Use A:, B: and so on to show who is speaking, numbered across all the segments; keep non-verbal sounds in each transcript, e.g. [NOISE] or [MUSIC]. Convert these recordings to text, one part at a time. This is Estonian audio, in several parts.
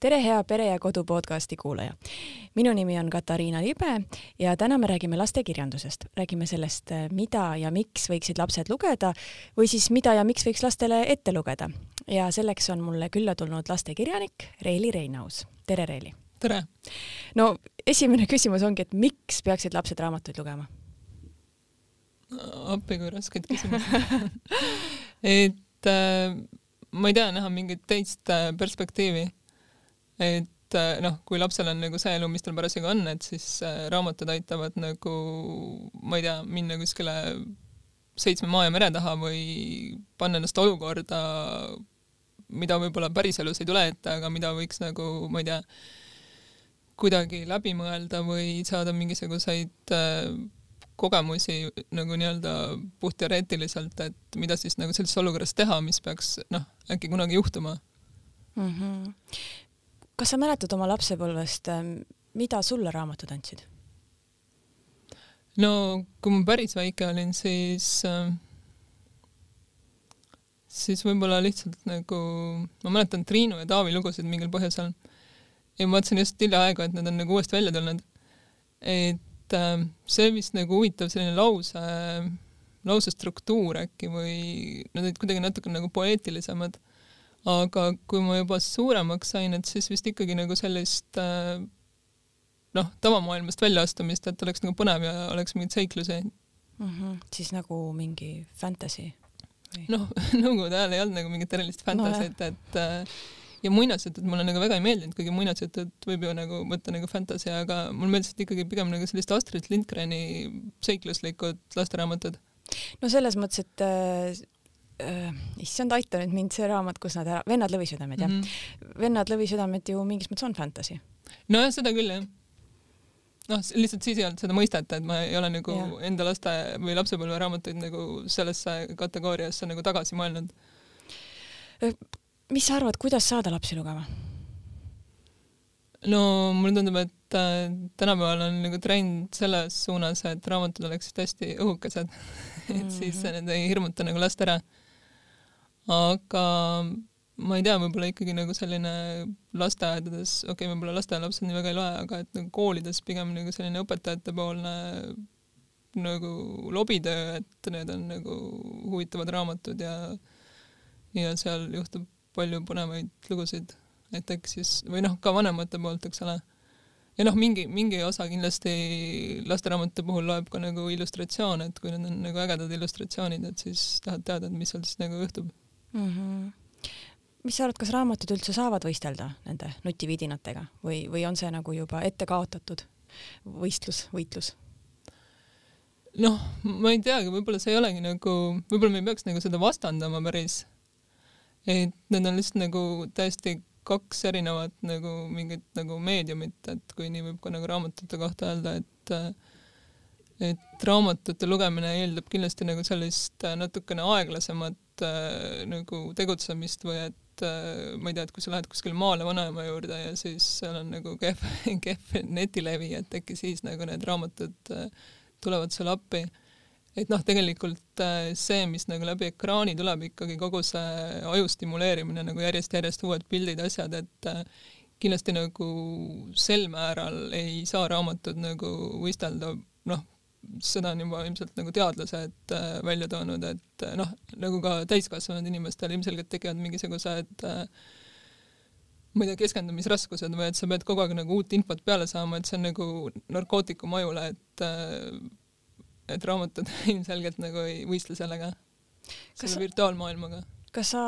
A: tere, hea Pere ja Kodu podcasti kuulaja. minu nimi on Katariina Libe ja täna me räägime lastekirjandusest. räägime sellest, mida ja miks võiksid lapsed lugeda või siis mida ja miks võiks lastele ette lugeda. ja selleks on mulle külla tulnud lastekirjanik Reeli Reinaus. tere, Reeli!
B: tere!
A: no esimene küsimus ongi, et miks peaksid lapsed raamatuid lugema?
B: appi kui rasked küsimused [LAUGHS] et äh, ma ei tea näha mingit teist äh, perspektiivi. Et äh, noh, kui lapsel on nagu see elu, mis tal parasjagu on, et siis äh, raamatud aitavad nagu, ma ei tea, minna kuskile seitsme maa ja mere taha või panna ennast olukorda, mida võib-olla päriselus ei tule ette, aga mida võiks nagu, ma ei tea, kuidagi läbi mõelda või saada mingisuguseid äh, kogemusi nagu nii-öelda puhtteoreetiliselt, et mida siis nagu sellises olukorras teha, mis peaks noh, äkki kunagi juhtuma
A: mm. -hmm. Kas sa mäletad oma lapsepõlvest, ähm, mida sulle raamatud andsid?
B: no kui ma päris väike olin, siis äh, siis võib-olla lihtsalt nagu, ma mäletan Triinu ja Taavi lugusid mingil põhjusel ja ma vaatasin just hiljaaegu, et need on nagu uuesti välja tulnud. et et äh, see vist nagu huvitav selline lause, lause struktuur äkki või nad olid kuidagi natuke nagu poeetilisemad. Aga kui ma juba suuremaks sain, et siis vist ikkagi nagu sellist äh, noh, tavamaailmast väljaastumist, et oleks nagu põnev ja oleks mingeid seiklusi
A: mm. -hmm. siis nagu mingi fantasy?
B: noh, [LAUGHS] nõukogude ajal ei olnud nagu mingit erilist fantasy't no,, et äh, ja muinasjutud mulle nagu väga ei meeldinud, kuigi muinasjutud võib ju nagu võtta nagu fantasy, aga mulle meeldisid ikkagi pigem nagu sellist Astrid Lindgreni seikluslikud lasteraamatud.
A: no selles mõttes, et äh, issand, aita nüüd mind see raamat, kus nad ära, Vennad lõvisüdamed jah mm -hmm., Vennad lõvisüdamed ju mingis mõttes on fantasy.
B: nojah, seda küll jah noh, lihtsalt siis ei olnud seda mõistet, et ma ei ole nagu ja. enda laste või lapsepõlveraamatuid nagu sellesse kategooriasse nagu tagasi mõelnud
A: mis sa arvad, kuidas saada lapsi lugema?
B: no mulle tundub, et äh, tänapäeval on nagu trend selles suunas, et raamatud oleksid hästi õhukesed [LAUGHS] et siis need ei hirmuta nagu last ära. Aga ma ei tea, võib-olla ikkagi nagu selline lasteaedades, okei okay,, võib-olla lasteaialapsed nii väga ei loe, aga et nagu koolides pigem nagu selline õpetajatepoolne nagu lobitöö, et need on nagu huvitavad raamatud ja ja seal juhtub palju põnevaid lugusid, et eks siis, või noh, ka vanemate poolt, eks ole. ja noh, mingi, mingi osa kindlasti lasteraamatute puhul loeb ka nagu illustratsioon, et kui need on nagu ägedad illustratsioonid, et siis tahad teada, et mis seal siis nagu juhtub mm.
A: -hmm mis sa arvad, kas raamatud üldse saavad võistelda nende nutividinatega või, või on see nagu juba ette kaotatud võistlus, võitlus?
B: noh, ma ei teagi, võib-olla see ei olegi nagu, võib-olla me ei peaks nagu seda vastandama päris, et need on lihtsalt nagu täiesti kaks erinevat nagu mingit nagu meediumit, et kui nii võib ka nagu raamatute kohta öelda, et et raamatute lugemine eeldab kindlasti nagu sellist natukene aeglasemat äh, nagu tegutsemist või et äh, ma ei tea, et kui sa lähed kuskile maale vanaema juurde ja siis seal on nagu kehv, [LAUGHS] kehv netilevi, et äkki siis nagu need raamatud äh, tulevad sulle appi. Et noh, tegelikult äh, see, mis nagu läbi ekraani tuleb, ikkagi kogu see aju stimuleerimine nagu järjest-järjest uued pildid, asjad, et äh, kindlasti nagu sel määral ei saa raamatud nagu võistelda, noh, seda on juba ilmselt nagu teadlased äh, välja toonud, et noh, nagu ka täiskasvanud inimestel ilmselgelt tekivad mingisugused ma ei tea, keskendumisraskused või et sa pead kogu aeg nagu uut infot peale saama, et see on nagu narkootikum ajule, et et raamatud [LAUGHS] ilmselgelt nagu ei võistle sellega, selle virtuaalmaailmaga.
A: kas sa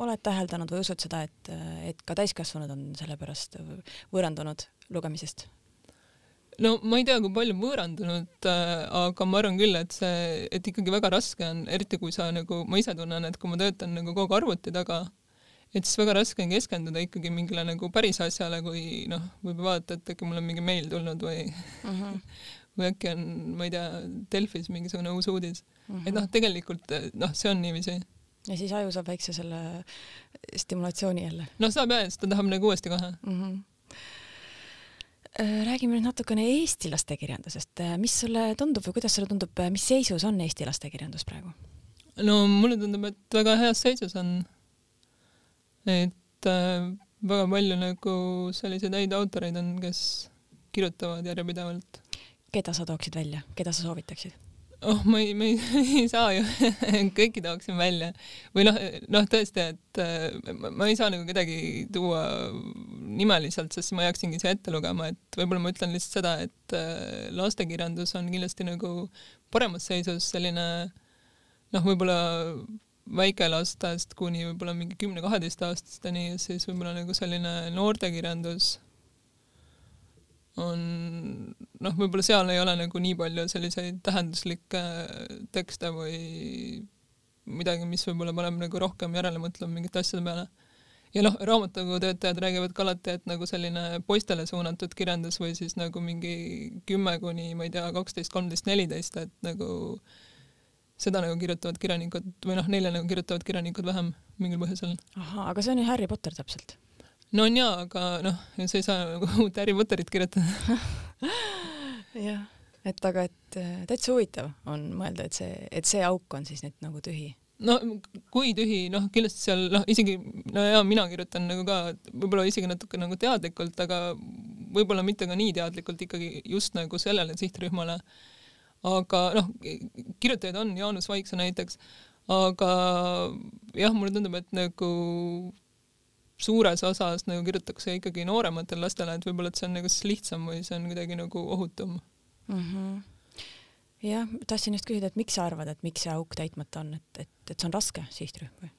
A: oled täheldanud või usud seda, et, et ka täiskasvanud on selle pärast võõrandunud lugemisest?
B: No ma ei tea, kui palju võõrandunud äh,, aga ma arvan küll, et see, et ikkagi väga raske on, eriti kui sa nagu, ma ise tunnen, et kui ma töötan nagu kogu aeg arvuti taga, et siis väga raske on keskenduda ikkagi mingile nagu päris asjale, kui noh, võib vaadata, et äkki mul on mingi meil tulnud või mm -hmm. [LAUGHS] või äkki on, ma ei tea, Delfis mingisugune uus uudis mm. -hmm. et noh, tegelikult noh, see on niiviisi.
A: ja siis aju saab väikse selle stimulatsiooni jälle.
B: noh, saab jah, siis ta tahab nagu uuesti kohe mm. -hmm
A: räägime nüüd natukene eesti lastekirjandusest, mis sulle tundub või kuidas sulle tundub, mis seisus on eesti lastekirjandus praegu?
B: no mulle tundub, et väga heas seisus on. et äh, väga palju nagu selliseid häid autoreid on, kes kirjutavad järjepidevalt.
A: keda sa tooksid välja, keda sa soovitaksid?
B: Oh, ma ei, ma ei, [LAUGHS] ei saa ju [LAUGHS] kõiki tooksin välja. Või noh, noh tõesti, et äh, ma ei saa nagu kedagi tuua nimeliselt, sest ma jääksingi siia ette lugema, et võib-olla ma ütlen lihtsalt seda, et äh, lastekirjandus on kindlasti nagu paremas seisus selline noh, võib-olla väikelastest kuni võib-olla mingi kümne-kaheteistaastasteni ja siis võib-olla nagu selline noortekirjandus on noh, võib-olla seal ei ole nagu nii palju selliseid tähenduslikke tekste või midagi, mis võib-olla paneb nagu rohkem järele mõtlema mingite asjade peale. ja noh, raamatukogutöötajad räägivad ka alati, et nagu selline poistele suunatud kirjandus või siis nagu mingi kümme kuni ma ei tea, kaksteist, kolmteist, neliteist, et nagu seda nagu kirjutavad kirjanikud või noh, neile nagu kirjutavad kirjanikud vähem mingil põhjusel.
A: ahah, aga see on ju Harry Potter täpselt
B: no on jaa, aga noh, sa ei saa nagu [LAUGHS] uut Harry Potterit kirjutada [LAUGHS]
A: jah, et aga et äh, täitsa huvitav on mõelda, et see, et see auk on siis nüüd nagu tühi.
B: no kui tühi, noh, kindlasti seal noh, isegi no jaa, mina kirjutan nagu ka võib-olla isegi natuke nagu teadlikult, aga võib-olla mitte ka nii teadlikult ikkagi just nagu sellele sihtrühmale. aga noh, kirjutajaid on, Jaanus Vaikse näiteks, aga jah, mulle tundub, et nagu suures osas nagu kirjutatakse ikkagi noorematele lastele, et võib-olla, et see on nagu siis lihtsam või see on kuidagi nagu ohutum mm.
A: -hmm. jah, tahtsin just küsida, et miks sa arvad, et miks see auk täitmata on, et, et, et see on raske sihtrühm või?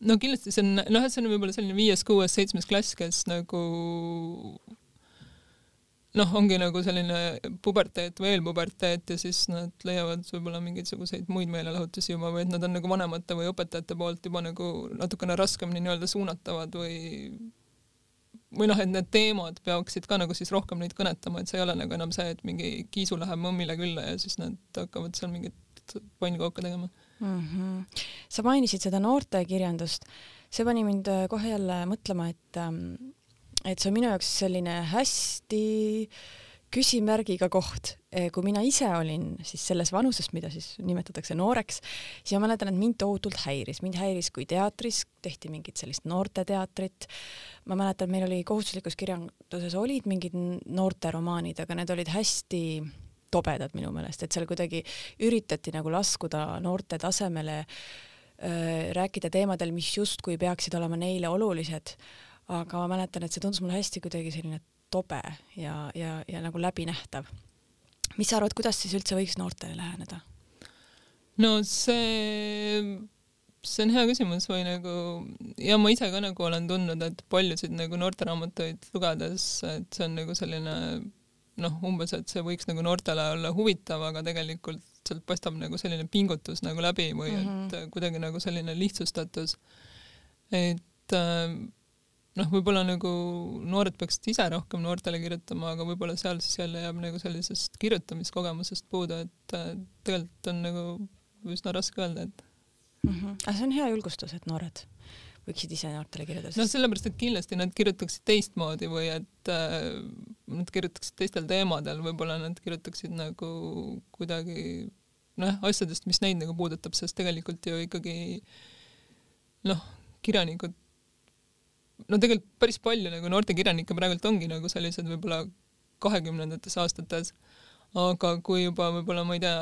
B: no kindlasti see on, noh, see on võib-olla selline viies, kuues, seitsmes klass, kes nagu noh, ongi nagu selline puberteet või eelpuberteet ja siis nad leiavad võib-olla mingisuguseid muid meelelahutusi juba või et nad on nagu vanemate või õpetajate poolt juba nagu natukene raskemini nii-öelda suunatavad või või noh, et need teemad peaksid ka nagu siis rohkem neid kõnetama, et see ei ole nagu enam see, et mingi kiisu läheb mõmmile külla ja siis nad hakkavad seal mingit pannkooke tegema mm.
A: -hmm. sa mainisid seda noortekirjandust, see pani mind kohe jälle mõtlema, et ähm, et see on minu jaoks selline hästi küsimärgiga koht. Eh, kui mina ise olin siis selles vanuses, mida siis nimetatakse nooreks, siis ma mäletan, et mind tohutult häiris, mind häiris, kui teatris tehti mingit sellist noorteteatrit. ma mäletan, meil oli kohustuslikus kirjanduses olid mingid noorteromaanid, aga need olid hästi tobedad minu meelest, et seal kuidagi üritati nagu laskuda noorte tasemele, rääkida teemadel, mis justkui peaksid olema neile olulised aga ma mäletan, et see tundus mulle hästi kuidagi selline tobe ja, ja, ja nagu läbinähtav. mis sa arvad, kuidas siis üldse võiks noortele läheneda?
B: no see, see on hea küsimus või nagu ja ma ise ka nagu olen tundnud, et paljusid nagu noorteraamatuid lugedes, et see on nagu selline noh, umbes, et see võiks nagu noortele olla huvitav, aga tegelikult sealt paistab nagu selline pingutus nagu läbi või mm -hmm. et mhm. kuidagi nagu selline lihtsustatus. et äh, noh, võib-olla nagu noored peaksid ise rohkem noortele kirjutama, aga võib-olla seal siis jälle jääb nagu sellisest kirjutamiskogemusest puudu, et äh, tegelikult on nagu üsna raske öelda, et
A: mm. -hmm. aga see on hea julgustus, et noored võiksid ise noortele kirjutada.
B: no sellepärast, et kindlasti nad kirjutaksid teistmoodi või et äh, nad kirjutaksid teistel teemadel, võib-olla nad kirjutaksid nagu kuidagi noh, asjadest, mis neid nagu puudutab, sest tegelikult ju ikkagi noh, kirjanikud no tegelikult päris palju nagu noortekirjanikke praegult ongi nagu sellised võib-olla kahekümnendates aastates, aga kui juba võib-olla ma ei tea,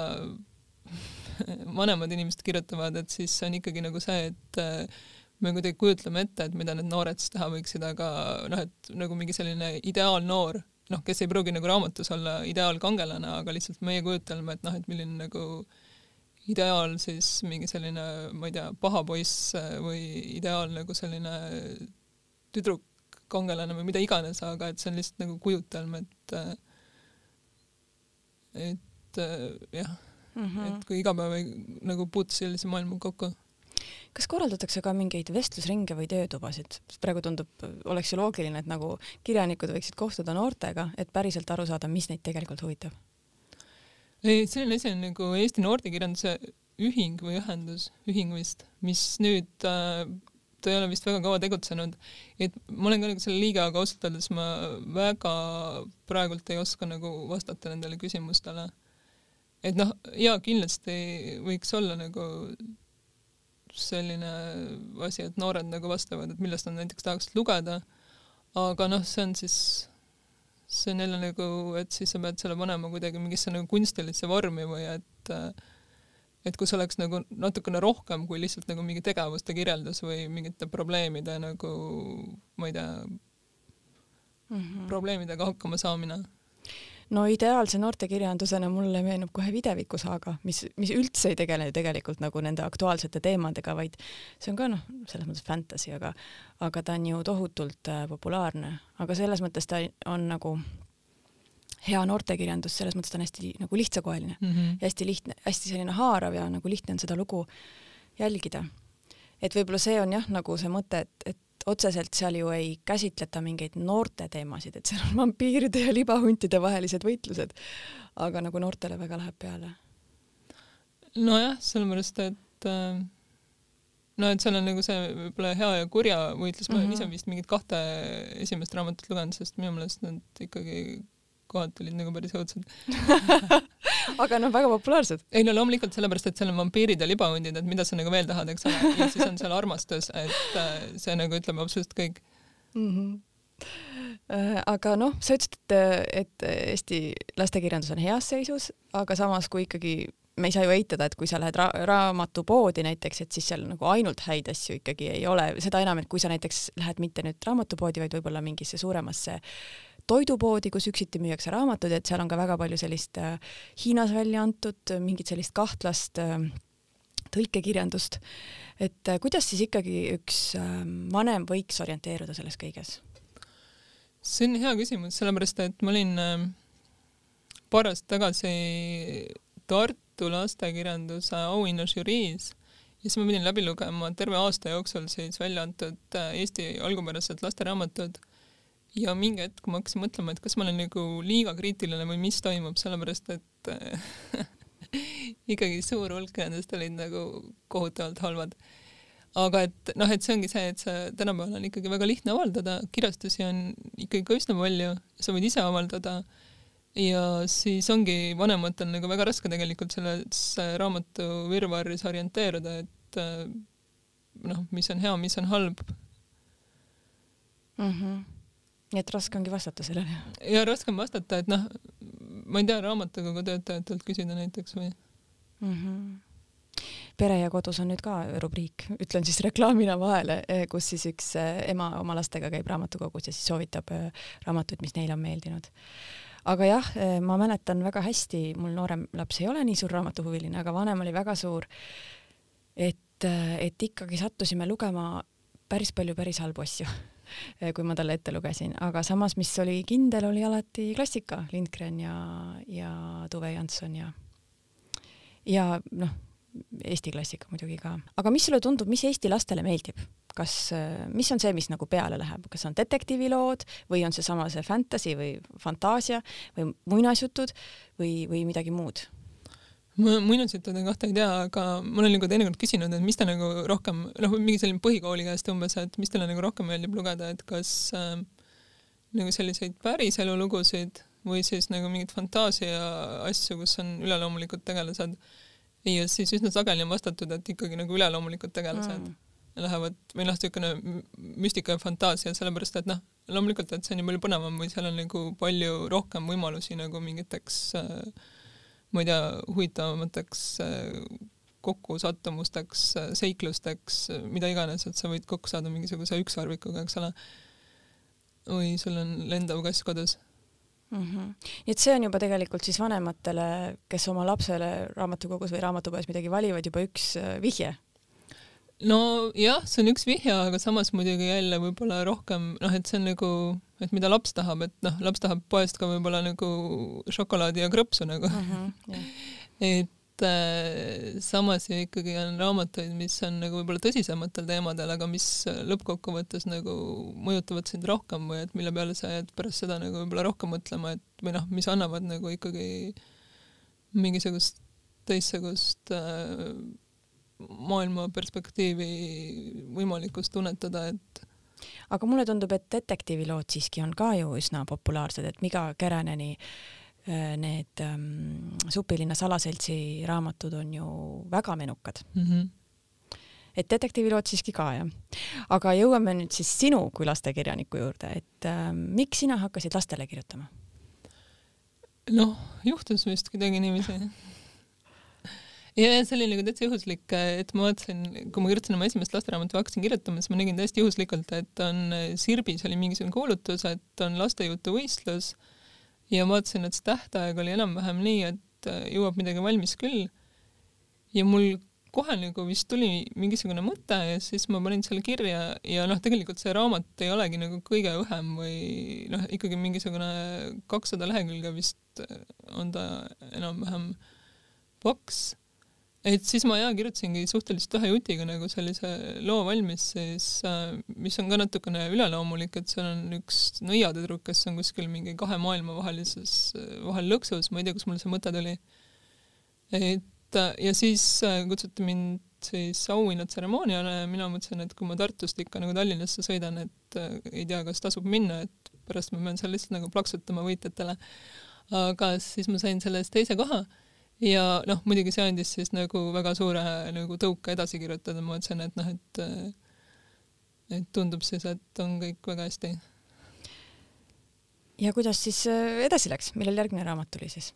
B: [LAUGHS] vanemad inimesed kirjutavad, et siis on ikkagi nagu see, et äh, me kuidagi kujutleme ette, et mida need noored siis teha võiksid, aga noh, et nagu mingi selline ideaalnoor, noh, kes ei pruugi nagu raamatus olla ideaalkangelane, aga lihtsalt meie kujutelme, et noh, et milline nagu ideaal siis mingi selline, ma ei tea, paha poiss või ideaal nagu selline tüdrukkangelane või mida iganes, aga et see on lihtsalt nagu kujutelm, et et jah mm, -hmm. et kui iga päev nagu puutu sellise maailmaga kokku.
A: kas korraldatakse ka mingeid vestlusringe või töötubasid? praegu tundub, oleks ju loogiline, et nagu kirjanikud võiksid kohtuda noortega, et päriselt aru saada, mis neid tegelikult huvitab.
B: ei, selline asi on nagu Eesti Noortekirjanduse Ühing või ühendus, ühing vist, mis nüüd äh, ta ei ole vist väga kaua tegutsenud, et ma olen ka nagu selle liige, aga ausalt öeldes ma väga praegult ei oska nagu vastata nendele küsimustele. et noh, jaa, kindlasti võiks olla nagu selline asi, et noored nagu vastavad, et millest nad näiteks tahaksid lugeda, aga noh, see on siis, see on jälle nagu, et siis sa pead selle panema kuidagi mingisse nagu kunstilisse vormi või et et kus oleks nagu natukene rohkem kui lihtsalt nagu mingi tegevuste kirjeldus või mingite probleemide nagu, ma ei tea mm, -hmm. probleemidega hakkama saamine
A: no ideaalse noortekirjandusena mulle meenub kohe Videviku saaga, mis, mis üldse ei tegele tegelikult nagu nende aktuaalsete teemadega, vaid see on ka noh, selles mõttes fantasy, aga aga ta on ju tohutult äh, populaarne, aga selles mõttes ta on nagu hea noortekirjandus, selles mõttes ta on hästi nagu lihtsakoeline mm -hmm. ja hästi lihtne, hästi selline haarav ja nagu lihtne on seda lugu jälgida. et võib-olla see on jah, nagu see mõte, et, et otseselt seal ju ei käsitleta mingeid noorte teemasid, et seal on vampiiride ja libahuntide vahelised võitlused, aga nagu noortele väga läheb peale.
B: nojah, sellepärast et äh, no et seal on nagu see võib-olla hea ja kurja võitlus mm, -hmm. ma olen ise mhm. vist mingit kahte esimest raamatut lugenud, sest minu meelest nad ikkagi kohad olid nagu päris õudsed [LAUGHS]
A: aga noh, väga populaarsed.
B: ei no loomulikult sellepärast, et seal on vampiirid ja libahundid, et mida sa nagu veel tahad, eks ole, ja siis on seal armastus, et äh, see nagu ütleb absoluutselt kõik mm.
A: -hmm aga noh, sa ütlesid, et, et Eesti lastekirjandus on heas seisus, aga samas, kui ikkagi me ei saa ju eitada, et kui sa lähed ra raamatupoodi näiteks, et siis seal nagu ainult häid asju ikkagi ei ole, seda enam, et kui sa näiteks lähed mitte nüüd raamatupoodi, vaid võib-olla mingisse suuremasse toidupoodi, kus üksiti müüakse raamatuid, et seal on ka väga palju sellist äh, Hiinas välja antud äh, mingit sellist kahtlast äh, tõlkekirjandust. et kuidas siis ikkagi üks vanem võiks orienteeruda selles kõiges?
B: see on hea küsimus, sellepärast et ma olin paar aastat tagasi Tartu lastekirjanduse auhinnažüriis ja siis ma pidin läbi lugema terve aasta jooksul siis välja antud Eesti algupärased lasteraamatud ja mingi hetk ma hakkasin mõtlema, et kas ma olen nagu liiga kriitiline või mis toimub, sellepärast et [LAUGHS] ikkagi suur hulk nendest olid nagu kohutavalt halvad. aga et noh, et see ongi see, et sa tänapäeval on ikkagi väga lihtne avaldada, kirjastusi on ikkagi ka üsna palju, sa võid ise avaldada ja siis ongi vanematel nagu väga raske tegelikult selles raamatu virvarris orienteeruda, et noh, mis on hea, mis on halb
A: mm. -hmm nii et raske ongi vastata sellele.
B: ja raske on vastata, et noh, ma ei tea, raamatukogu töötajatelt küsida näiteks või mm?
A: -hmm pere ja kodus on nüüd ka rubriik, ütlen siis reklaamina vahele, eh, kus siis üks eh, ema oma lastega käib raamatukogus ja siis soovitab eh, raamatuid, mis neile on meeldinud. aga jah, ma mäletan väga hästi, mul noorem laps ei ole nii suur raamatuhuviline, aga vanem oli väga suur. et, et ikkagi sattusime lugema päris palju päris halbu asju kui ma talle ette lugesin, aga samas, mis oli kindel, oli alati klassika, Lindgren ja, ja Tuve Jansson ja, ja noh, Eesti klassika muidugi ka. aga mis sulle tundub, mis Eesti lastele meeldib? kas, mis on see, mis nagu peale läheb, kas on detektiivilood või on seesama see fantasy või fantaasia või muinasjutud või, või midagi muud?
B: Ma muinasjuttude kohta ei tea, aga ma olen nagu teinekord küsinud, et mis ta nagu rohkem, noh, mingi selline põhikooli käest umbes, et mis talle nagu rohkem meeldib lugeda, et kas äh, nagu selliseid päriselu lugusid või siis nagu mingeid fantaasia asju, kus on üleloomulikud tegelased. ja siis üsna sageli on vastatud, et ikkagi nagu üleloomulikud tegelased mm. lähevad või noh, niisugune müstika ja fantaasia, sellepärast et noh, loomulikult, et see on ju palju põnevam või seal on nagu palju rohkem võimalusi nagu mingiteks äh, ma ei tea, huvitavamateks äh, kokkusattumusteks, äh, seiklusteks, äh, mida iganes, et sa võid kokku saada mingisuguse ükssarvikuga, eks ole. või sul on lendav kass kodus
A: mm. -hmm. nii et see on juba tegelikult siis vanematele, kes oma lapsele raamatukogus või raamatupoes midagi valivad, juba üks vihje
B: nojah, see on üks vihje, aga samas muidugi jälle võib-olla rohkem noh, et see on nagu, et mida laps tahab, et noh, laps tahab poest ka võib-olla nagu šokolaadi ja krõpsu nagu mm. -hmm, yeah. et äh, samas ju ikkagi on raamatuid, mis on nagu võib-olla tõsisematel teemadel, aga mis lõppkokkuvõttes nagu mõjutavad sind rohkem või et mille peale sa jääd pärast seda nagu võib-olla rohkem mõtlema, et või noh, mis annavad nagu ikkagi mingisugust teistsugust äh, maailma perspektiivi võimalikkust tunnetada, et
A: aga mulle tundub, et detektiivilood siiski on ka ju üsna populaarsed, et Miga Käreneni äh, need ähm, Supilinna salaseltsi raamatud on ju väga menukad mm. -hmm. et detektiivilood siiski ka jah. aga jõuame nüüd siis sinu kui lastekirjaniku juurde, et äh, miks sina hakkasid lastele kirjutama?
B: noh, juhtus vist kuidagi niiviisi ja see oli nagu täitsa juhuslik, et ma vaatasin, kui ma kirjutasin oma esimest lasteraamatut, hakkasin kirjutama, siis ma nägin täiesti juhuslikult, et on Sirbis oli mingisugune kuulutus, et on lastejutuvõistlus ja vaatasin, et see tähtaeg oli enam-vähem nii, et jõuab midagi valmis küll. ja mul kohe nagu vist tuli mingisugune mõte ja siis ma panin selle kirja ja noh, tegelikult see raamat ei olegi nagu kõige õhem või noh, ikkagi mingisugune kakssada lehekülge vist on ta enam-vähem paks et siis ma ja kirjutasingi suhteliselt ühe jutiga nagu sellise loo valmis siis äh,, mis on ka natukene üleloomulik, et seal on üks nõiatüdruk, kes on kuskil mingi kahe maailma vahelises, vahel lõksus, ma ei tea, kust mul see mõte tuli. et äh, ja siis äh, kutsuti mind siis auhinnatseremooniale ja mina mõtlesin, et kui ma Tartust ikka nagu Tallinnasse sõidan, et ei tea, kas tasub minna, et pärast ma pean seal lihtsalt nagu plaksutama võitjatele. aga siis ma sain selle eest teise koha ja noh, muidugi see andis siis nagu väga suure nagu tõuke edasi kirjutada, ma mõtlesin, et noh, et et tundub siis, et on kõik väga hästi.
A: ja kuidas siis äh, edasi läks, millal järgmine raamat tuli siis?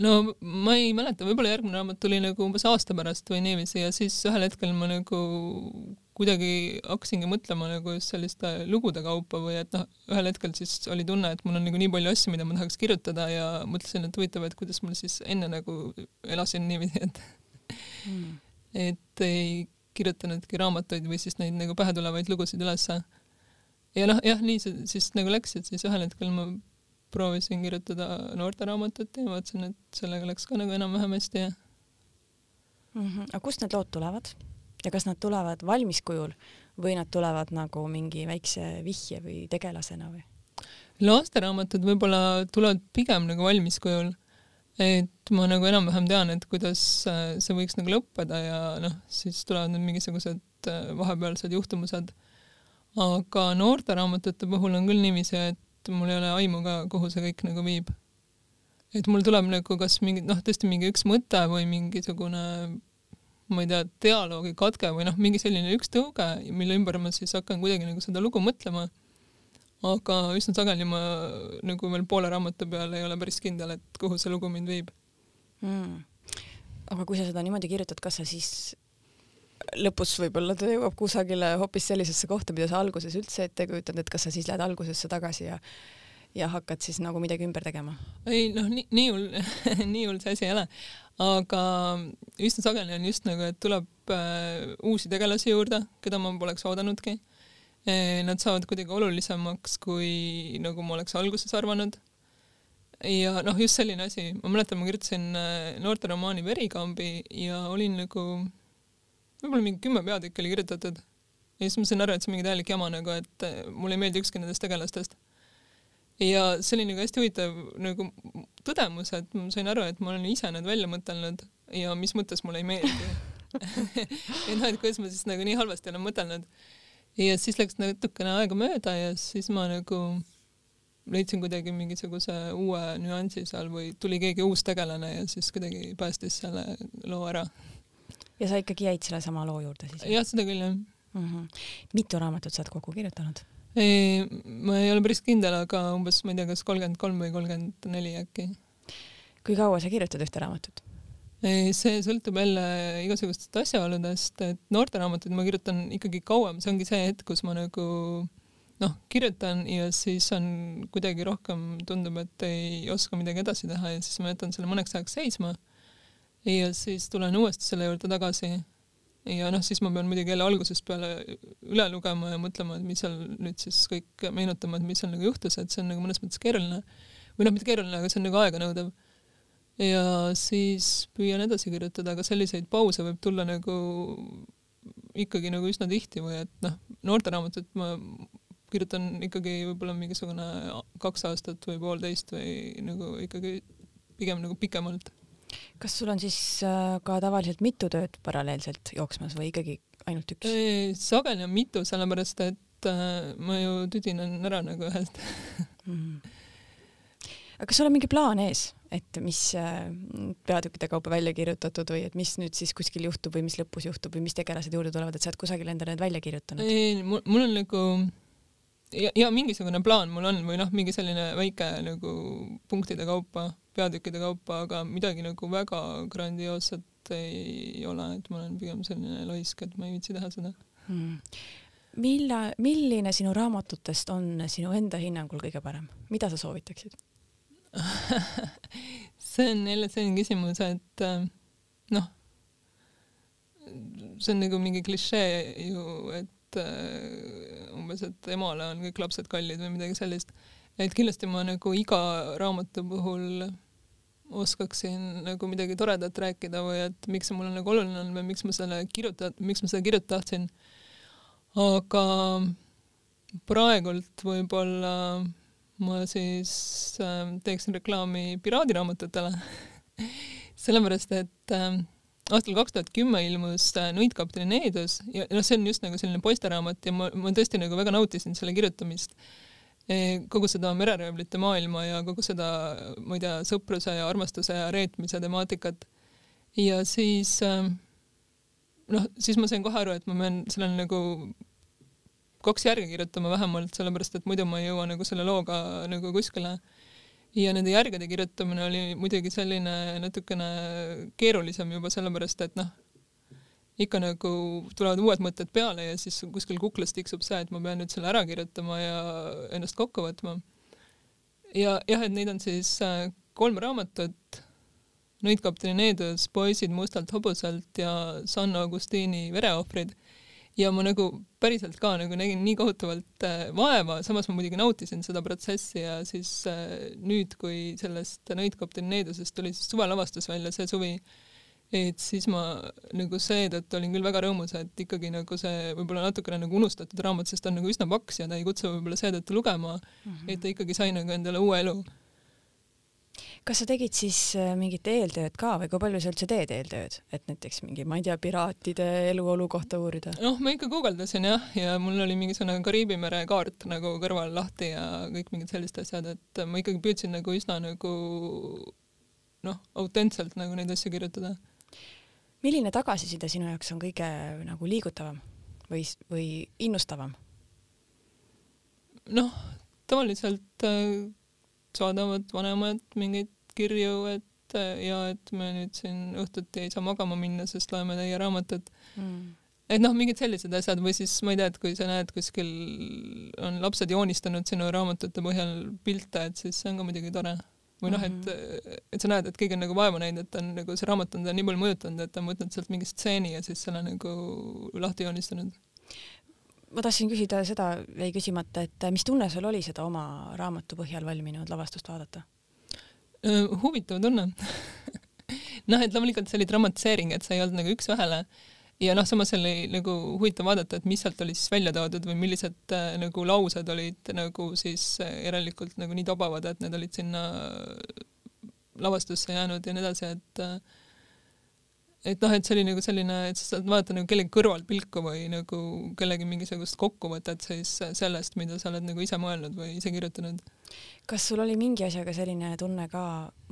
B: no ma ei mäleta, võib-olla järgmine raamat tuli nagu umbes aasta pärast või niiviisi ja siis ühel hetkel ma nagu kuidagi hakkasingi mõtlema nagu just selliste lugude kaupa või et noh, ühel hetkel siis oli tunne, et mul on nagu nii palju asju, mida ma tahaks kirjutada ja mõtlesin, et huvitav, et kuidas mul siis enne nagu elasin niiviisi, et mm. et ei kirjutanudki raamatuid või siis neid nagu pähe tulevaid lugusid ülesse. ja noh, jah, nii see siis nagu läks, et siis ühel hetkel ma proovisin kirjutada noorteraamatut ja vaatasin, et sellega läks ka nagu enam-vähem hästi ja
A: mm. -hmm. aga kust need lood tulevad? Ja kas nad tulevad valmiskujul või nad tulevad nagu mingi väikse vihje või tegelasena või?
B: lasteraamatud võib-olla tulevad pigem nagu valmiskujul, et ma nagu enam-vähem tean, et kuidas äh, see võiks nagu lõppeda ja noh, siis tulevad need mingisugused äh, vahepealsed juhtumused. aga noorteraamatute puhul on küll niiviisi, et mul ei ole aimu ka, kuhu see kõik nagu viib. et mul tuleb nagu kas mingi noh, tõesti mingi üks mõte või mingisugune ma ei tea, dialoogi katke või noh, mingi selline üks tõuge, mille ümber ma siis hakkan kuidagi nagu seda lugu mõtlema. aga üsna sageli ma nagu veel poole raamatu peal ei ole päris kindel, et kuhu see lugu mind viib
A: mm.. aga kui sa seda niimoodi kirjutad, kas sa siis lõpus võib-olla ta jõuab kusagile hoopis sellisesse kohta, mida sa alguses üldse ette ei kujutanud, et kas sa siis lähed algusesse tagasi ja ja hakkad siis nagu midagi ümber tegema?
B: ei noh, nii, nii hull [LAUGHS] nii hull see asi ei ole aga üsna sageli on just nagu, et tuleb äh, uusi tegelasi juurde, keda ma poleks oodanudki e,. Nad saavad kuidagi olulisemaks, kui nagu ma oleks alguses arvanud. ja noh, just selline asi, ma mäletan, ma kirjutasin äh, noorteromaani Verikambi ja olin nagu võib-olla mingi kümme peatükki oli kirjutatud ja siis ma sain aru, et see on mingi täielik jama nagu, et äh, mulle ei meeldi ükski nendest tegelastest ja see oli nagu hästi huvitav nagu tõdemus, et ma sain aru, et ma olen ise need välja mõtelnud ja mis mõttes mulle ei meeldi [LAUGHS] et noh, et kuidas ma siis nagu nii halvasti olen mõtelnud. ja siis läks natukene aega mööda ja siis ma nagu leidsin kuidagi mingisuguse uue nüansi seal või tuli keegi uus tegelane ja siis kuidagi päästis selle loo ära.
A: ja sa ikkagi jäid selle sama loo juurde siis?
B: jah, seda küll jah
A: mm. -hmm. mitu raamatut sa oled kokku kirjutanud?
B: Ei, ma ei ole päris kindel, aga umbes, ma ei tea, kas kolmkümmend kolm või kolmkümmend neli äkki.
A: kui kaua sa kirjutad ühte raamatut?
B: see sõltub jälle igasugustest asjaoludest, et noorteraamatuid ma kirjutan ikkagi kauem, see ongi see hetk, kus ma nagu noh, kirjutan ja siis on kuidagi rohkem, tundub, et ei oska midagi edasi teha ja siis ma jätan selle mõneks ajaks seisma. ja siis tulen uuesti selle juurde tagasi ja noh, siis ma pean muidugi jälle algusest peale üle lugema ja mõtlema, et mis seal nüüd siis kõik meenutama, et mis seal nagu juhtus, et see on nagu mõnes mõttes keeruline. või noh, mitte keeruline, aga see on nagu aeganõudev. ja siis püüan edasi kirjutada, aga selliseid pause võib tulla nagu ikkagi nagu üsna tihti või et noh, noorteraamatut ma kirjutan ikkagi võib-olla mingisugune kaks aastat või poolteist või nagu ikkagi pigem nagu pikemalt
A: kas sul on siis äh, ka tavaliselt mitu tööd paralleelselt jooksmas või ikkagi ainult üks?
B: sageli on mitu, sellepärast et äh, ma ju tüdinen ära nagu ühest
A: mm.. aga kas sul on mingi plaan ees, et mis äh, peatükkide kaupa välja kirjutatud või et mis nüüd siis kuskil juhtub või mis lõpus juhtub või mis tegelased juurde tulevad, et sa oled kusagil endale need välja kirjutanud?
B: ei, mul on nagu ja, ja mingisugune plaan mul on või noh, mingi selline väike nagu punktide kaupa, peatükkide kaupa, aga midagi nagu väga grandioosset ei ole, et ma olen pigem selline laisk, et ma ei viitsi teha seda. Hmm.
A: Mille, milline sinu raamatutest on sinu enda hinnangul kõige parem, mida sa soovitaksid? [LAUGHS]
B: See on jälle selline küsimus, et äh, noh, see on nagu mingi klišee ju, et äh, umbes, et emale on kõik lapsed kallid või midagi sellist. et kindlasti ma nagu iga raamatu puhul oskaksin nagu midagi toredat rääkida või et miks see mulle nagu oluline on või miks ma selle kirjuta-, miks ma seda kirjutada tahtsin. aga praegult võib-olla ma siis äh, teeksin reklaami piraadiraamatutele [LAUGHS] sellepärast, et äh, aastal kaks tuhat kümme ilmus äh, Nuitkapteni Needus ja noh, see on just nagu selline poisteraamat ja ma, ma tõesti nagu väga nautisin selle kirjutamist. Kogu seda mereröövlite maailma ja kogu seda, ma ei tea, sõpruse ja armastuse ja reetmise temaatikat. ja siis äh, noh, siis ma sain kohe aru, et ma pean sellele nagu kaks järge kirjutama vähemalt, sellepärast et muidu ma ei jõua nagu selle looga nagu kuskile. ja nende järgede kirjutamine oli muidugi selline natukene keerulisem juba sellepärast, et noh, ikka nagu tulevad uued mõtted peale ja siis kuskil kuklas tiksub see, et ma pean nüüd selle ära kirjutama ja ennast kokku võtma. ja jah, et neid on siis äh, kolm raamatut, Nõidkapteni Needus, Poisid mustalt hobuselt ja San Agustini vereohvrid. Ja ma nagu päriselt ka nagu nägin nii kohutavalt äh, vaeva, samas ma muidugi nautisin seda protsessi ja siis äh, nüüd, kui sellest Nõidkapten Needusest tuli siis suvelavastus välja see suvi, et siis ma nagu seetõttu olin küll väga rõõmus, et ikkagi nagu see võib-olla natukene nagu unustatud raamat, sest ta on nagu üsna paks ja ta ei kutsu võib-olla seetõttu lugema mm, -hmm. et ta ikkagi sai nagu endale uue elu
A: kas sa tegid siis äh, mingit eeltööd ka või kui palju sa üldse teed eeltööd, et näiteks mingi, ma ei tea, piraatide eluolu kohta uurida?
B: noh, ma ikka guugeldasin jah, ja mul oli mingisugune Kariibi mere kaart nagu kõrval lahti ja kõik mingid sellised asjad, et ma ikkagi püüdsin nagu üsna nagu noh, autentselt nagu neid asju kirjutada.
A: Milline tagasiside sinu jaoks on kõige nagu liigutavam või, või innustavam?
B: noh, tavaliselt äh, saadavad vanemad mingeid kirju, et ja et me nüüd siin õhtuti ei saa magama minna, sest loeme teie raamatut mm. et noh, mingid sellised asjad või siis ma ei tea, et kui sa näed kuskil on lapsed joonistanud sinu raamatute põhjal pilte, et siis see on ka muidugi tore. Või noh, et, mm-hmm. et sa näed, et keegi on nagu vaeva näinud, et on nagu see raamat on teda nii palju mõjutanud, et ta on võtnud sealt mingi stseeni ja siis selle nagu lahti joonistanud
A: ma tahtsin küsida seda, jäi küsimata, et mis tunne sul oli seda oma raamatu põhjal valminud lavastust vaadata?
B: huvitav tunne [LAUGHS] noh, et loomulikult see oli dramatiseering, et see ei olnud nagu üks-ühele ja noh, samas oli nagu huvitav vaadata, et mis sealt oli siis välja toodud või millised äh, nagu laused olid nagu siis äh, järelikult nagu nii tobavad, et need olid sinna lavastusse jäänud ja nii edasi, et äh, et noh, et see oli nagu selline, et sa saad vaadata nagu kellegi kõrvalpilku või nagu kellegi mingisugust kokkuvõtet siis sellest, mida sa oled nagu ise mõelnud või ise kirjutanud.
A: kas sul oli mingi asjaga selline tunne ka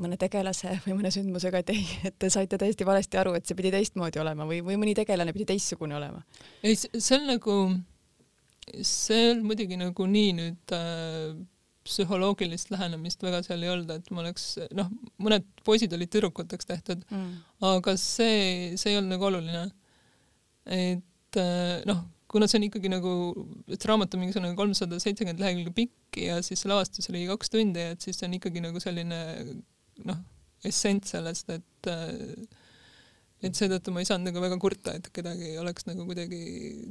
A: mõne tegelase või mõne sündmusega, et ei, et te saite täiesti valesti aru, et see pidi teistmoodi olema või, või mõni tegelane pidi teistsugune olema?
B: ei, see on nagu, see on muidugi nagu nii nüüd äh, psühholoogilist lähenemist väga seal ei olnud, et ma oleks noh, mõned poisid olid tüdrukuteks tehtud mm., aga see, see ei olnud nagu oluline. et äh, noh, kuna see on ikkagi nagu, et raamat on mingisugune kolmsada seitsekümmend lehekülge pikk ja siis lavastus oli kaks tundi, et siis see on ikkagi nagu selline noh, essents sellest, et äh, et seetõttu ma ei saanud nagu väga kurta, et kedagi oleks nagu kuidagi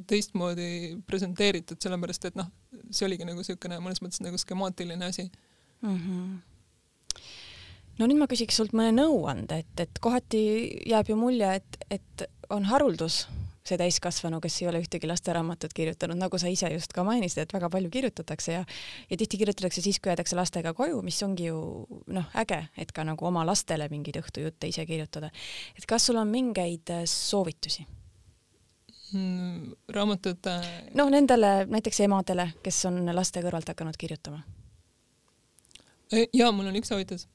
B: teistmoodi presenteeritud, sellepärast et noh, see oligi nagu niisugune mõnes mõttes nagu skemaatiline asi mm.
A: -hmm. no nüüd ma küsiks sult mõne nõuande, et, et kohati jääb ju mulje, et, et on haruldus see täiskasvanu, kes ei ole ühtegi lasteraamatut kirjutanud, nagu sa ise just ka mainisid, et väga palju kirjutatakse ja ja tihti kirjutatakse siis, kui jäädakse lastega koju, mis ongi ju noh, äge, et ka nagu oma lastele mingeid õhtujutte ise kirjutada. et kas sul on mingeid äh, soovitusi
B: mm,? raamatute
A: noh, nendele näiteks emadele, kes on laste kõrvalt hakanud kirjutama
B: ja mul on üks soovitus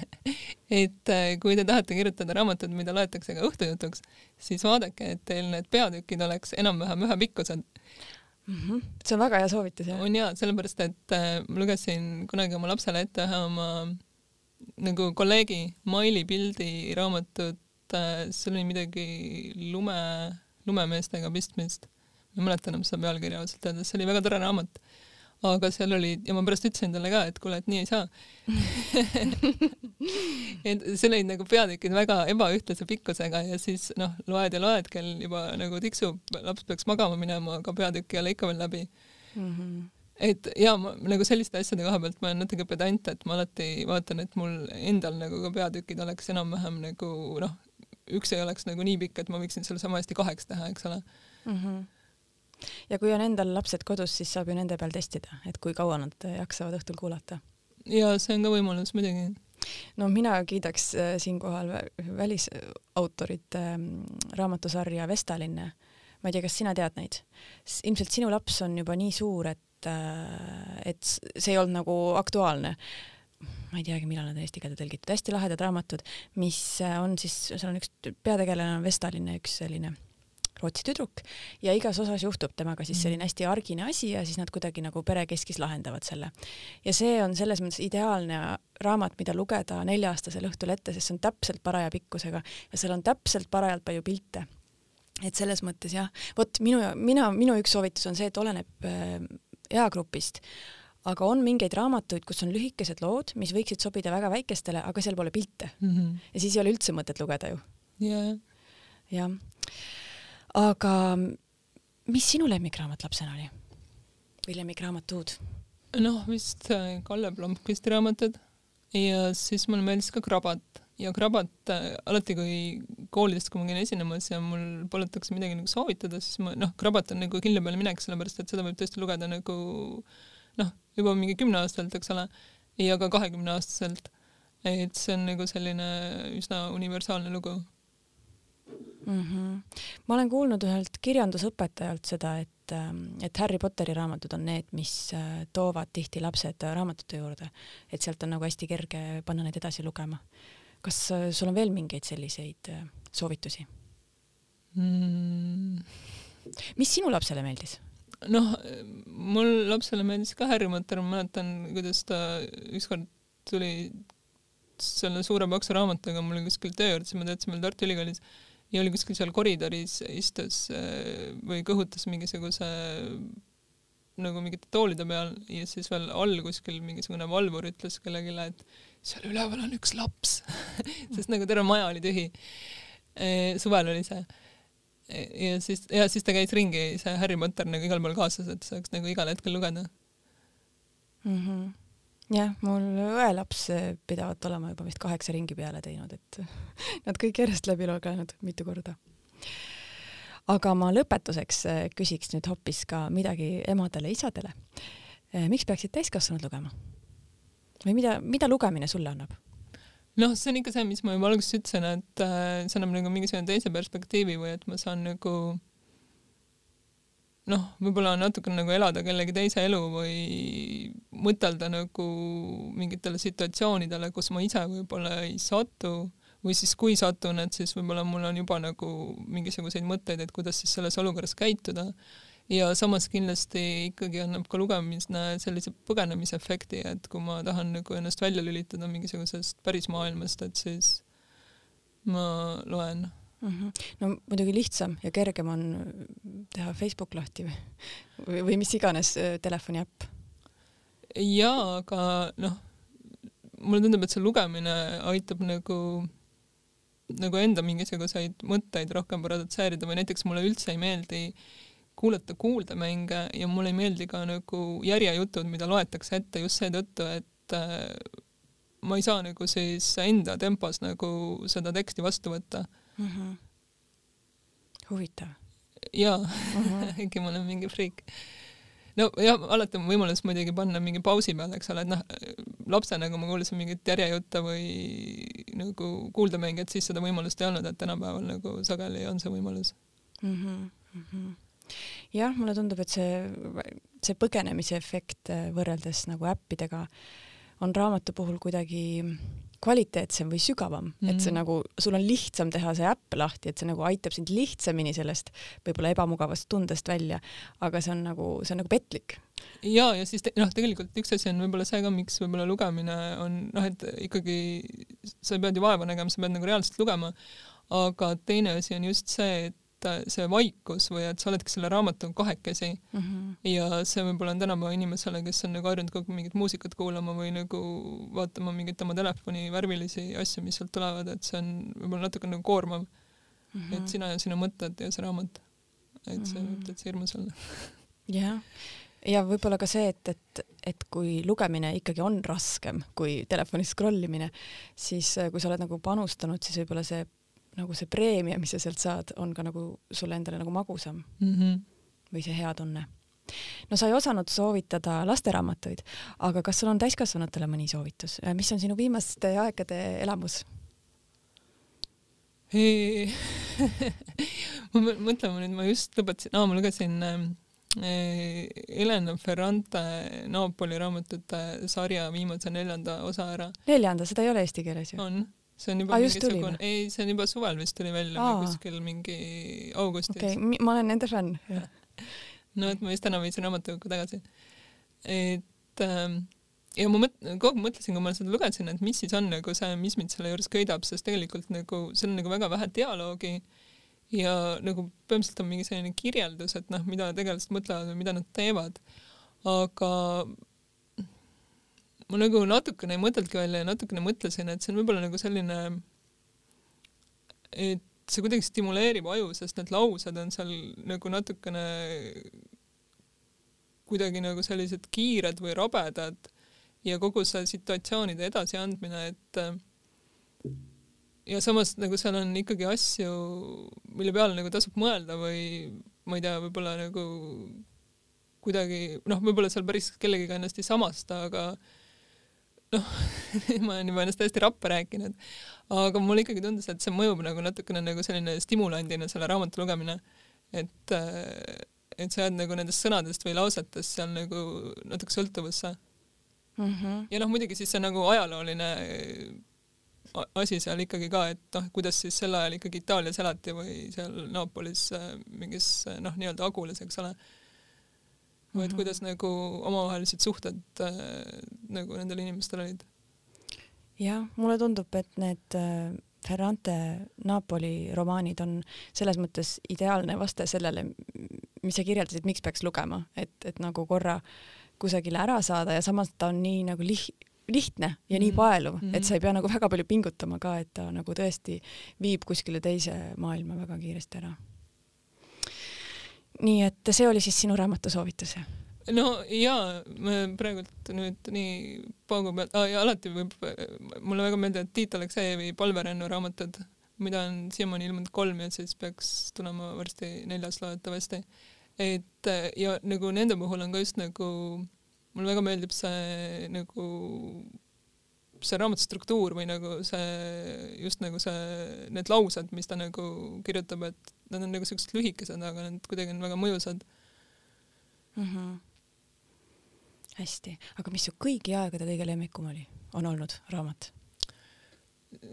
B: [LAUGHS] et äh, kui te tahate kirjutada raamatut, mida loetakse ka õhtujutuks, siis vaadake, et teil need peatükid oleks enam-vähem ühepikkused
A: mm. -hmm. see on väga hea soovitus, jah?
B: on jaa, sellepärast et äh, ma lugesin kunagi oma lapsele ette ühe oma nagu kolleegi Maili pildi raamatut äh,, seal oli midagi lume, lumemeestega pistmist. ma ei mäleta enam seda pealkirja ausalt öeldes, see oli väga tore raamat aga seal oli ja ma pärast ütlesin talle ka, et kuule, et nii ei saa [LAUGHS] et seal olid nagu peatükid väga ebaühtlase pikkusega ja siis noh, loed ja loed, kell juba nagu tiksub, laps peaks magama minema, aga peatükk ei ole ikka veel läbi mm. -hmm et ja ma nagu selliste asjade koha pealt ma olen natuke pedant, et ma alati vaatan, et mul endal nagu ka peatükid oleks enam-vähem nagu noh, üks ei oleks nagu nii pikk, et ma võiksin selle sama hästi kaheks teha, eks ole mm. -hmm
A: ja kui on endal lapsed kodus, siis saab ju nende peal testida, et kui kaua nad jaksavad õhtul kuulata.
B: ja see on ka võimalus muidugi.
A: no mina kiidaks äh, siinkohal välisautorite mm, raamatusarja Vestalinne. ma ei tea, kas sina tead neid? ilmselt sinu laps on juba nii suur, et, äh, et see ei olnud nagu aktuaalne ma ei teagi, millal nad on eesti keelde tõlgitud, hästi lahedad raamatud, mis on siis, seal on üks peategelane on Vestalinne, üks selline Rootsi tüdruk ja igas osas juhtub temaga siis selline mm. hästi argine asi ja siis nad kuidagi nagu perekeskis lahendavad selle. ja see on selles mõttes ideaalne raamat, mida lugeda nelja-aastasel õhtul ette, sest see on täpselt paraja pikkusega ja seal on täpselt parajalt palju pilte. et selles mõttes jah, vot minu, mina, minu üks soovitus on see, et oleneb äh, eagrupist aga on mingeid raamatuid, kus on lühikesed lood, mis võiksid sobida väga väikestele, aga seal pole pilte mm. -hmm. ja siis ei ole üldse mõtet lugeda ju.
B: jah.
A: jah aga mis sinu lemmikraamat lapsena oli või lemmikraamatud?
B: noh, vist äh, Kalle Blomqvisti raamatud ja siis mulle meeldis ka Krabat ja Krabat äh, alati, kui koolidest, kui ma käin esinemas ja mul palutakse midagi nagu soovitada, siis ma noh, Krabat on nagu killi peale minek, sellepärast et seda võib tõesti lugeda nagu noh, juba mingi kümneaastaselt, eks ole, ja ka kahekümneaastaselt. et see on nagu selline üsna universaalne lugu
A: mm. -hmm. ma olen kuulnud ühelt kirjandusõpetajalt seda, et, ähm, et Harry Potteri raamatud on need, mis äh, toovad tihti lapsed raamatute juurde, et sealt on nagu hästi kerge panna neid edasi lugema. kas äh, sul on veel mingeid selliseid äh, soovitusi
B: mm.?
A: mis sinu lapsele meeldis?
B: noh, mul lapsele meeldis ka Harry Potter, ma mäletan, kuidas ta ükskord tuli selle suure paksu raamatuga mulle kuskil töö juurde, siis ma töötasin veel Tartu Ülikoolis ja oli kuskil seal koridoris istus äh, või kõhutas mingisuguse nagu mingite toolide peal ja siis veel all kuskil mingisugune valvur ütles kellelegi, et seal üleval on üks laps [LAUGHS] sest nagu terve maja oli tühi. Äh, suvel oli see. ja siis, ja siis ta käis ringi, see Harry Potter nagu igal pool kaasas, et saaks nagu igal hetkel lugeda
A: mm. -hmm jah, mul õelaps pidavat olema juba vist kaheksa ringi peale teinud, et [LAUGHS] nad kõik järjest läbi lugenud mitu korda. aga ma lõpetuseks eh, küsiks nüüd hoopis ka midagi emadele-isadele. Eh, miks peaksid täiskasvanud lugema? või mida, mida lugemine sulle annab?
B: noh, see on ikka see, mis ma juba alguses ütlesin, et see annab nagu mingisugune teise perspektiivi või et ma saan nagu äh, noh, võib-olla natukene nagu elada kellegi teise elu või mõtelda nagu mingitele situatsioonidele, kus ma ise võib-olla ei satu või siis kui satun, et siis võib-olla mul on juba nagu mingisuguseid mõtteid, et kuidas siis selles olukorras käituda. ja samas kindlasti ikkagi annab ka lugemine sellise põgenemisefekti, et kui ma tahan nagu ennast välja lülitada mingisugusest päris maailmast, et siis ma loen
A: mm. -hmm. no muidugi lihtsam ja kergem on teha Facebook lahti või, või, või mis iganes äh, telefoni äpp.
B: jaa, aga noh, mulle tundub, et see lugemine aitab nagu nagu enda mingisuguseid mõtteid rohkem produtseerida või näiteks mulle üldse ei meeldi kuulata kuuldemänge ja mulle ei meeldi ka nagu järjejutud, mida loetakse ette just seetõttu, et äh, ma ei saa nagu siis enda tempos nagu seda teksti vastu võtta mm. -hmm.
A: huvitav.
B: jaa mm, -hmm. [LAUGHS] äkki ma olen mingi friik. no jah, alati on võimalus muidugi panna mingi pausi peale, eks ole, et noh, lapsena, kui ma kuulasin mingit järjejutte või nagu kuuldemänge, et siis seda võimalust ei olnud, et tänapäeval nagu sageli on see võimalus mm.
A: -hmm. Mm -hmm jah, mulle tundub, et see, see põgenemise efekt võrreldes nagu äppidega on raamatu puhul kuidagi kvaliteetsem või sügavam mm, -hmm. et see
B: Mhm.
A: nagu, sul on lihtsam teha see äpp lahti, et see nagu aitab sind lihtsamini sellest võib-olla ebamugavast tundest välja, aga see on nagu, see on nagu petlik.
B: ja, ja siis te, noh, tegelikult üks asi on võib-olla see ka, miks võib-olla lugemine on noh, et ikkagi sa pead ju vaeva nägema, sa pead nagu reaalselt lugema, aga teine asi on just see, et see vaikus või et sa oledki selle raamatuga kahekesi
A: mm. -hmm.
B: ja see võib-olla on tänapäeva inimesele, kes on nagu harjunud kogu aeg mingit muusikat kuulama või nagu vaatama mingeid oma telefoni värvilisi asju, mis sealt tulevad, et see on võib-olla natuke nagu koormav mm, -hmm. et sina ja sinu mõtted ja see raamat, et see võib täitsa hirmus olla.
A: jah, ja võib-olla ka see, et, et, et kui lugemine ikkagi on raskem kui telefonis scroll imine, siis äh, kui sa oled nagu panustanud, siis võib-olla see nagu see preemia, mis sa sealt saad, on ka nagu sulle endale nagu magusam
B: mm. -hmm.
A: või see hea tunne. no sa ei osanud soovitada lasteraamatuid, aga kas sul on täiskasvanutele mõni soovitus, mis on sinu viimaste aegade elamus? [LAUGHS]
B: ma mõtlen, ma nüüd, ma just lõpetasin, aa, ma lugesin äh, Helena Ferrante Napoli raamatute sarja viimase neljanda osa ära.
A: neljanda, seda ei ole eesti keeles ju?
B: on, see on juba ah, mingisugune, ei, see on juba suvel vist tuli välja
A: Aa.
B: kuskil mingi augustis
A: okei okay,, ma olen nende fänn. [LAUGHS]
B: no et ma just täna viisin raamatukogu tagasi. et ähm, ja ma mõt-, kogu aeg mõtlesin, kui ma seda lugesin, et mis siis on nagu see, mis mind selle juures köidab, sest tegelikult nagu seal on nagu väga vähe dialoogi ja nagu põhimõtteliselt on mingi selline kirjeldus, et noh, mida tegelased mõtlevad või mida nad teevad. aga ma nagu natukene ei mõtelnudki välja ja natukene mõtlesin, et see on võib-olla nagu selline, et see kuidagi stimuleerib aju, sest need laused on seal nagu natukene kuidagi nagu sellised kiired või rabedad ja kogu see situatsioonide edasiandmine, et ja samas nagu seal on ikkagi asju, mille peale nagu tasub mõelda või ma ei tea, võib-olla nagu kuidagi noh, võib-olla seal päris kellegiga ennast ei samasta, aga noh [LAUGHS] ma olen juba ennast täiesti rappa rääkinud, aga mulle ikkagi tundus, et see mõjub nagu natukene nagu selline stimulandina, selle raamatu lugemine, et et sa jääd nagu nendest sõnadest või lausetest seal nagu natuke sõltuvusse
A: mm. -hmm.
B: ja noh, muidugi siis see nagu ajalooline asi seal ikkagi ka, et noh, kuidas siis sel ajal ikkagi Itaalias elati või seal Naapolis mingis noh, nii-öelda agulas, eks ole. Või et kuidas nagu omavahelised suhted äh, nagu nendel inimestel olid.
A: jah, mulle tundub, et need äh, Ferrante Napoli romaanid on selles mõttes ideaalne vaste sellele, mis sa kirjeldasid, miks peaks lugema, et, et nagu korra kusagile ära saada ja samas ta on nii nagu liht-, lihtne ja nii paeluv mm, -hmm. et sa ei pea nagu väga palju pingutama ka, et ta nagu tõesti viib kuskile teise maailma väga kiiresti ära. Nii et see oli siis sinu raamatu soovitus?
B: no jaa, praegult nüüd nii paugu pealt ah,, alati võib, mulle väga meeldivad Tiit Aleksejevi Palverännu raamatud, mida on siiamaani ilmunud kolm ja siis peaks tulema varsti neljas loodetavasti. et ja nagu nende puhul on ka just nagu, mulle väga meeldib see nagu see raamatu struktuur või nagu see, just nagu see, need laused, mis ta nagu kirjutab, et nad on nagu siuksed lühikesed, aga nad kuidagi on väga mõjusad
A: mm. -hmm. hästi, aga mis su kõigi aegade kõige lemmikum oli, on olnud raamat?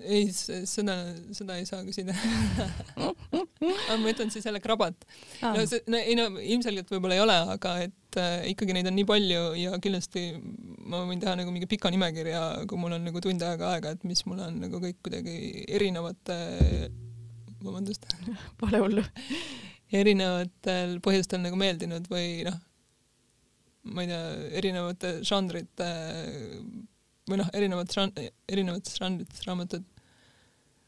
B: ei, seda, seda ei saa küsida [LAUGHS] aga ma ütlen siis jälle krabat ah.. no see, no ei no ilmselgelt võib-olla ei ole, aga et äh, ikkagi neid on nii palju ja kindlasti ma võin teha nagu mingi pika nimekirja, kui mul on nagu tund aega aega, et mis mulle on nagu kõik kuidagi erinevate, vabandust [LAUGHS]
A: Pole hullu
B: erinevatel põhjustel nagu meeldinud või noh, ma ei tea, erinevate žanrite või noh, erinevad žan-, erinevates žanrites raamatud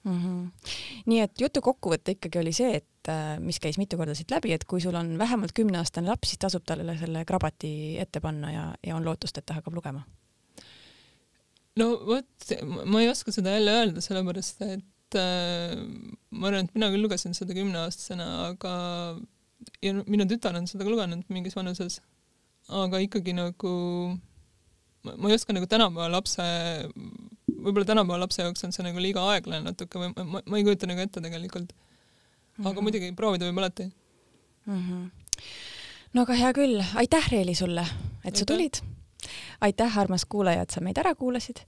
A: mm. -hmm. nii et jutu kokkuvõte ikkagi oli see, et mis käis mitu korda siit läbi, et kui sul on vähemalt kümneaastane laps, siis tasub talle selle krabati ette panna ja, ja on lootust, et ta hakkab lugema.
B: no vot, ma ei oska seda jälle öelda, sellepärast et äh, ma arvan, et mina küll lugesin seda kümneaastasena, aga ja minu tütar on seda ka lugenud mingis vanuses, aga ikkagi nagu ma ei oska nagu tänapäeva lapse, võib-olla tänapäeva lapse jaoks on see nagu liiga aeglane natuke või ma, ma ei kujuta nagu ette tegelikult. aga mm -hmm. muidugi proovida võib alati
A: mm. -hmm. no aga hea küll, aitäh, Reeli sulle, et aitäh. sa tulid aitäh, armas kuulaja, et sa meid ära kuulasid.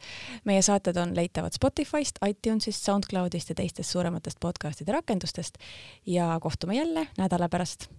A: meie saated on leitavad Spotify'st, iTunes'ist, SoundCloud'ist ja teistest suurematest podcast'ide rakendustest ja kohtume jälle nädala pärast